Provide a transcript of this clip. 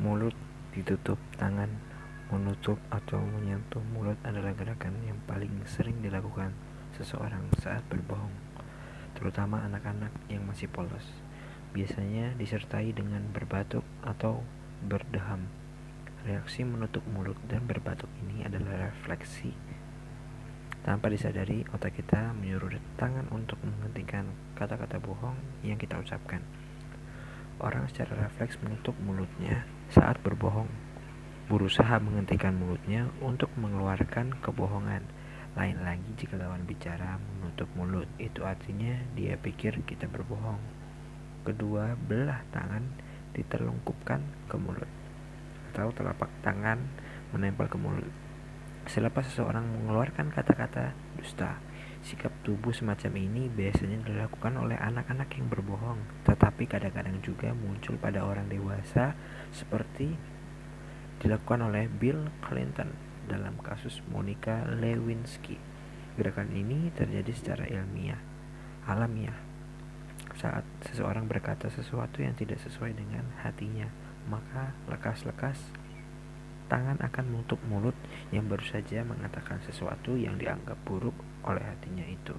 Mulut ditutup tangan menutup atau menyentuh mulut adalah gerakan yang paling sering dilakukan seseorang saat berbohong, terutama anak-anak yang masih polos. Biasanya disertai dengan berbatuk atau berdeham. Reaksi menutup mulut dan berbatuk ini adalah refleksi. Tanpa disadari, otak kita menyuruh tangan untuk menghentikan kata-kata bohong yang kita ucapkan. Orang secara refleks menutup mulutnya saat berbohong, berusaha menghentikan mulutnya untuk mengeluarkan kebohongan. Lain lagi jika lawan bicara menutup mulut, itu artinya dia pikir kita berbohong. Kedua belah tangan diterlungkupkan ke mulut atau telapak tangan menempel ke mulut. Selepas seseorang mengeluarkan kata-kata dusta, sikap tubuh semacam ini biasanya dilakukan oleh anak-anak yang berbohong, tetapi kadang-kadang juga muncul pada orang dewasa seperti dilakukan oleh Bill Clinton dalam kasus Monica Lewinsky. Gerakan ini terjadi secara ilmiah, alamiah. Saat seseorang berkata sesuatu yang tidak sesuai dengan hatinya, maka lekas-lekas tangan akan menutup mulut yang baru saja mengatakan sesuatu yang dianggap buruk oleh hatinya itu.